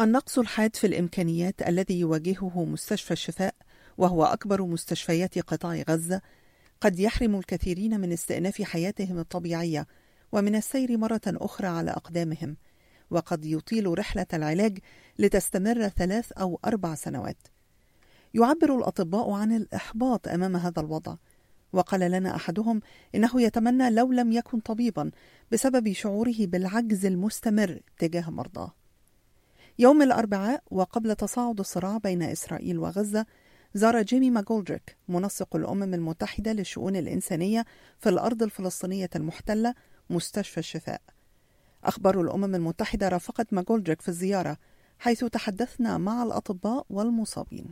النقص الحاد في الإمكانيات الذي يواجهه مستشفى الشفاء وهو أكبر مستشفيات قطاع غزة قد يحرم الكثيرين من استئناف حياتهم الطبيعية ومن السير مرة أخرى على أقدامهم وقد يطيل رحلة العلاج لتستمر ثلاث أو أربع سنوات. يعبر الأطباء عن الإحباط أمام هذا الوضع وقال لنا أحدهم إنه يتمنى لو لم يكن طبيبا بسبب شعوره بالعجز المستمر تجاه مرضاه. يوم الأربعاء وقبل تصاعد الصراع بين إسرائيل وغزة زار جيمي ماجولدريك منسق الأمم المتحدة للشؤون الإنسانية في الأرض الفلسطينية المحتلة مستشفى الشفاء. أخبار الأمم المتحدة رافقت ماجولدريك في الزيارة حيث تحدثنا مع الأطباء والمصابين.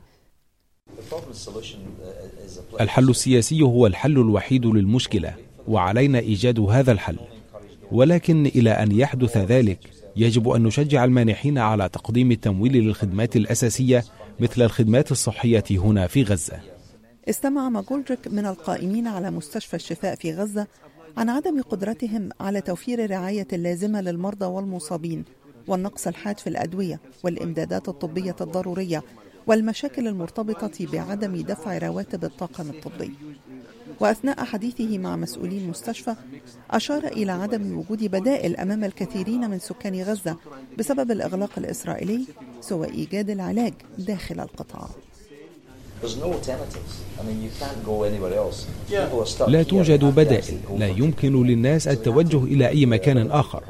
الحل السياسي هو الحل الوحيد للمشكلة وعلينا إيجاد هذا الحل. ولكن إلى أن يحدث ذلك يجب أن نشجع المانحين على تقديم التمويل للخدمات الأساسية مثل الخدمات الصحية هنا في غزة. استمع ماجولدريك من القائمين على مستشفى الشفاء في غزة عن عدم قدرتهم على توفير الرعاية اللازمة للمرضى والمصابين والنقص الحاد في الأدوية والإمدادات الطبية الضرورية والمشاكل المرتبطة بعدم دفع رواتب الطاقم الطبي. وأثناء حديثه مع مسؤولي المستشفى أشار إلى عدم وجود بدائل أمام الكثيرين من سكان غزة بسبب الإغلاق الإسرائيلي سوى إيجاد العلاج داخل القطاع. لا توجد بدائل. لا يمكن للناس التوجه إلى أي مكان آخر.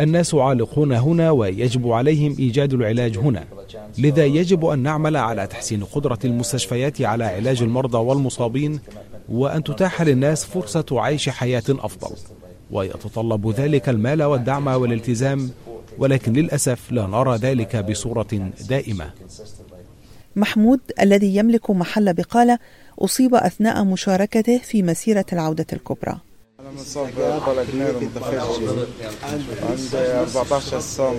الناس عالقون هنا ويجب عليهم إيجاد العلاج هنا. لذا يجب أن نعمل على تحسين قدرة المستشفيات على علاج المرضى والمصابين وأن تتاح للناس فرصة عيش حياة أفضل. ويتطلب ذلك المال والدعم والالتزام ولكن للأسف لا نرى ذلك بصورة دائمة. محمود الذي يملك محل بقالة أصيب أثناء مشاركته في مسيرة العودة الكبرى. أنا مصاب بقلق نيرو متفجر عندي 14 سنة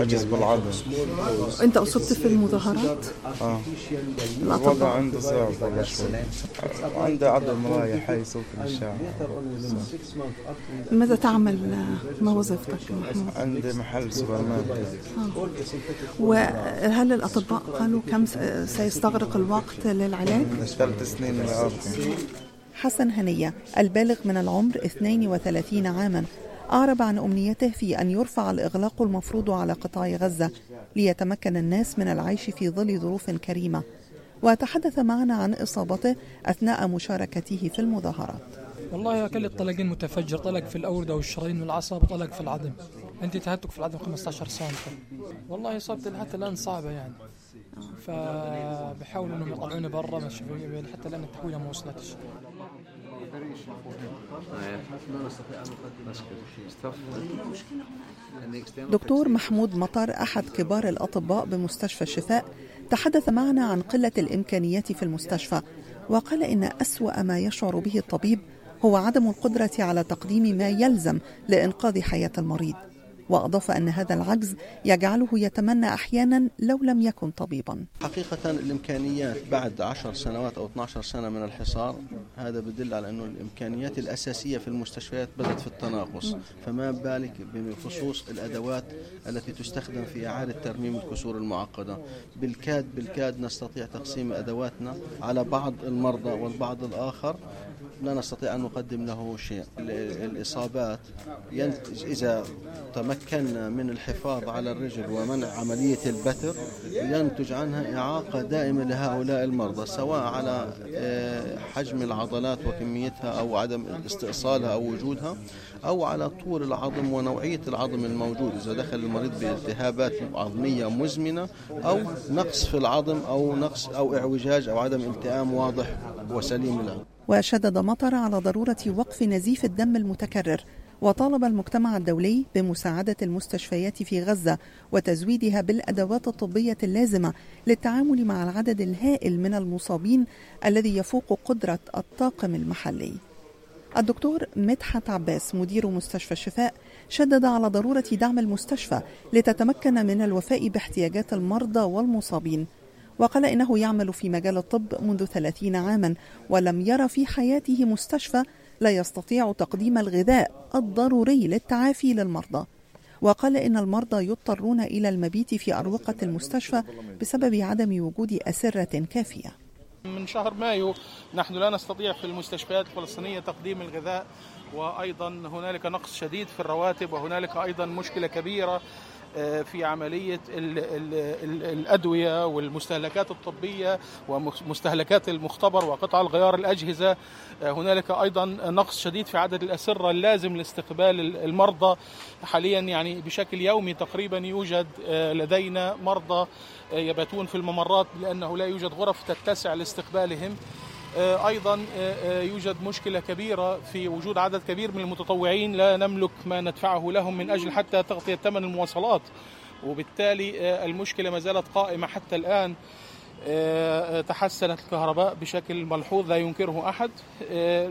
عجز بالعظم أنت أصبت في المظاهرات؟ آه الوضع عندي صعب والله شوي عندي عظم رايح حي صوت الإشاعة ماذا تعمل ما وظيفتك محمود؟ عندي محل سوبر ماركت وهل الأطباء قالوا كم سيستغرق الوقت للعلاج؟ ثلاث سنين لأربع حسن هنية البالغ من العمر 32 عاما أعرب عن أمنيته في أن يرفع الإغلاق المفروض على قطاع غزة ليتمكن الناس من العيش في ظل ظروف كريمة. وتحدث معنا عن إصابته أثناء مشاركته في المظاهرات. والله كل الطلقين متفجر طلق في الأوردة والشرايين والعصب وطلق في العظم عندي تهتك في العظم 15 سم والله إصابتي حتى الآن صعبة يعني. فبحاولوا إنهم يطلعوني برا حتى الآن التحويلة ما وصلتش. دكتور محمود مطر أحد كبار الأطباء بمستشفى الشفاء تحدث معنا عن قلة الإمكانيات في المستشفى وقال إن أسوأ ما يشعر به الطبيب هو عدم القدرة على تقديم ما يلزم لإنقاذ حياة المريض. وأضاف أن هذا العجز يجعله يتمنى أحيانا لو لم يكن طبيبا. حقيقة الإمكانيات بعد عشر سنوات أو 12 سنة من الحصار هذا بدل على أنه الإمكانيات الأساسية في المستشفيات بدأت في التناقص. فما بالك بخصوص الأدوات التي تستخدم في إعادة ترميم الكسور المعقدة؟ بالكاد بالكاد نستطيع تقسيم أدواتنا على بعض المرضى والبعض الآخر. لا نستطيع أن نقدم له شيء. الإصابات ينتج إذا تمكنا من الحفاظ على الرجل ومنع عملية البتر ينتج عنها إعاقة دائمة لهؤلاء المرضى سواء على حجم العضلات وكميتها أو عدم استئصالها أو وجودها أو على طول العظم ونوعية العظم الموجود. إذا دخل المريض بالتهابات عظمية مزمنة أو نقص في العظم أو نقص أو اعوجاج أو عدم التئام واضح وسليم له. وشدد مطر على ضرورة وقف نزيف الدم المتكرر وطالب المجتمع الدولي بمساعدة المستشفيات في غزة وتزويدها بالأدوات الطبية اللازمة للتعامل مع العدد الهائل من المصابين الذي يفوق قدرة الطاقم المحلي. الدكتور مدحت عباس مدير مستشفى الشفاء شدد على ضرورة دعم المستشفى لتتمكن من الوفاء باحتياجات المرضى والمصابين وقال إنه يعمل في مجال الطب منذ 30 عاما ولم يرى في حياته مستشفى لا يستطيع تقديم الغذاء الضروري للتعافي للمرضى. وقال إن المرضى يضطرون إلى المبيت في أروقة المستشفى بسبب عدم وجود أسرة كافية. من شهر مايو نحن لا نستطيع في المستشفيات الفلسطينية تقديم الغذاء وأيضا هنالك نقص شديد في الرواتب وهنالك أيضا مشكلة كبيرة في عملية ال ال ال الأدوية والمستهلكات الطبية ومستهلكات المختبر وقطع الغيار الأجهزة. آه، هنالك أيضا نقص شديد في عدد الأسرة اللازم لاستقبال المرضى. حاليا يعني بشكل يومي تقريبا يوجد آه، لدينا مرضى يباتون في الممرات لأنه لا يوجد غرف تتسع لاستقبالهم. آه، أيضا آه، آه، يوجد مشكلة كبيرة في وجود عدد كبير من المتطوعين لا نملك ما ندفعه لهم من أجل حتى تغطية ثمن المواصلات. وبالتالي المشكلة ما زالت قائمة حتى الآن. تحسنت الكهرباء بشكل ملحوظ لا ينكره أحد.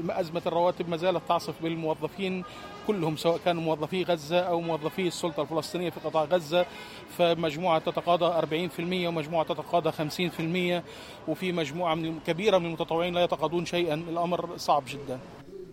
أزمة الرواتب ما زالت تعصف بالموظفين كلهم سواء كانوا موظفي غزة أو موظفي السلطة الفلسطينية في قطاع غزة. فمجموعة تتقاضى 40% ومجموعة تتقاضى 50% وفي مجموعة من كبيرة من المتطوعين لا يتقاضون شيئا. الأمر صعب جدا.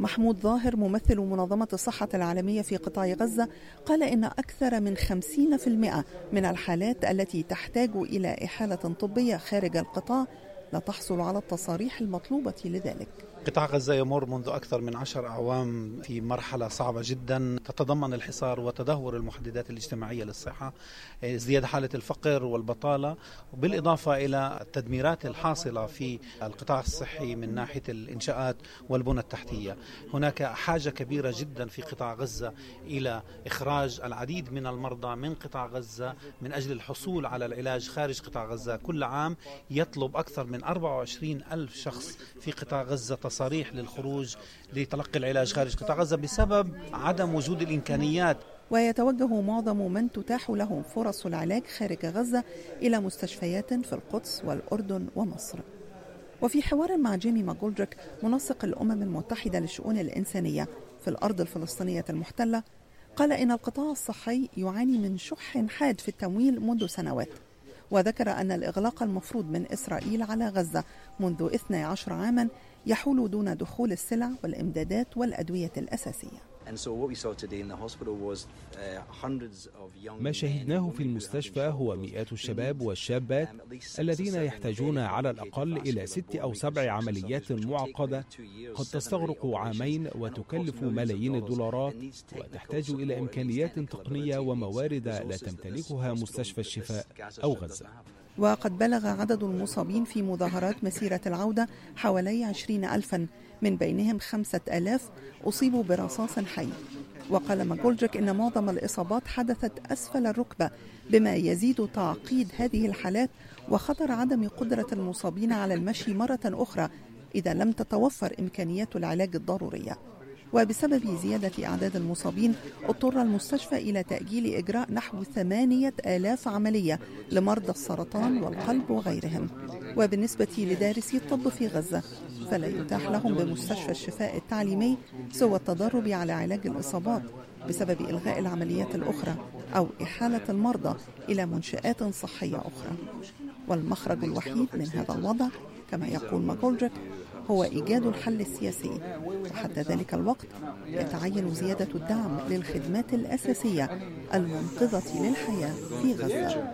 محمود ظاهر ممثل منظمة الصحة العالمية في قطاع غزة قال إن أكثر من 50% من الحالات التي تحتاج إلى إحالة طبية خارج القطاع لا تحصل على التصاريح المطلوبة لذلك. قطاع غزة يمر منذ أكثر من عشر أعوام في مرحلة صعبة جدا. تتضمن الحصار وتدهور المحددات الاجتماعية للصحة ازدياد حالة الفقر والبطالة بالإضافة إلى التدميرات الحاصلة في القطاع الصحي من ناحية الإنشاءات والبنى التحتية. هناك حاجة كبيرة جدا في قطاع غزة إلى إخراج العديد من المرضى من قطاع غزة من أجل الحصول على العلاج خارج قطاع غزة. كل عام يطلب أكثر من 24 ألف شخص في قطاع غزة تصاريح للخروج لتلقي العلاج خارج قطاع غزة بسبب عدم وجود الإمكانيات. ويتوجه معظم من تتاح لهم فرص العلاج خارج غزة إلى مستشفيات في القدس والأردن ومصر. وفي حوار مع جيمي ماجولدريك منسق الأمم المتحدة للشؤون الإنسانية في الأرض الفلسطينية المحتلة قال إن القطاع الصحي يعاني من شح حاد في التمويل منذ سنوات. وذكر أن الإغلاق المفروض من إسرائيل على غزة منذ 12 عاما يحول دون دخول السلع والإمدادات والأدوية الأساسية. ما شهدناه في المستشفى هو مئات الشباب والشابات الذين يحتاجون على الأقل إلى ست أو سبع عمليات معقدة قد تستغرق عامين وتكلف ملايين الدولارات وتحتاج إلى إمكانيات تقنية وموارد لا تمتلكها مستشفى الشفاء أو غزة. وقد بلغ عدد المصابين في مظاهرات مسيرة العودة حوالي عشرين ألفا من بينهم خمسة ألاف أصيبوا برصاص حي. وقال ماجولدريك إن معظم الإصابات حدثت أسفل الركبة بما يزيد تعقيد هذه الحالات وخطر عدم قدرة المصابين على المشي مرة أخرى إذا لم تتوفر إمكانيات العلاج الضرورية. وبسبب زيادة أعداد المصابين اضطر المستشفى إلى تأجيل إجراء نحو ثمانية آلاف عملية لمرضى السرطان والقلب وغيرهم. وبالنسبة لدارسي الطب في غزة فلا يتاح لهم بمستشفى الشفاء التعليمي سوى التدرب على علاج الإصابات بسبب إلغاء العمليات الأخرى أو إحالة المرضى إلى منشآت صحية أخرى. والمخرج الوحيد من هذا الوضع كما يقول ماجولدريك هو إيجاد الحل السياسي. وحتى ذلك الوقت يتعين زيادة الدعم للخدمات الأساسية المنقذة للحياة في غزة.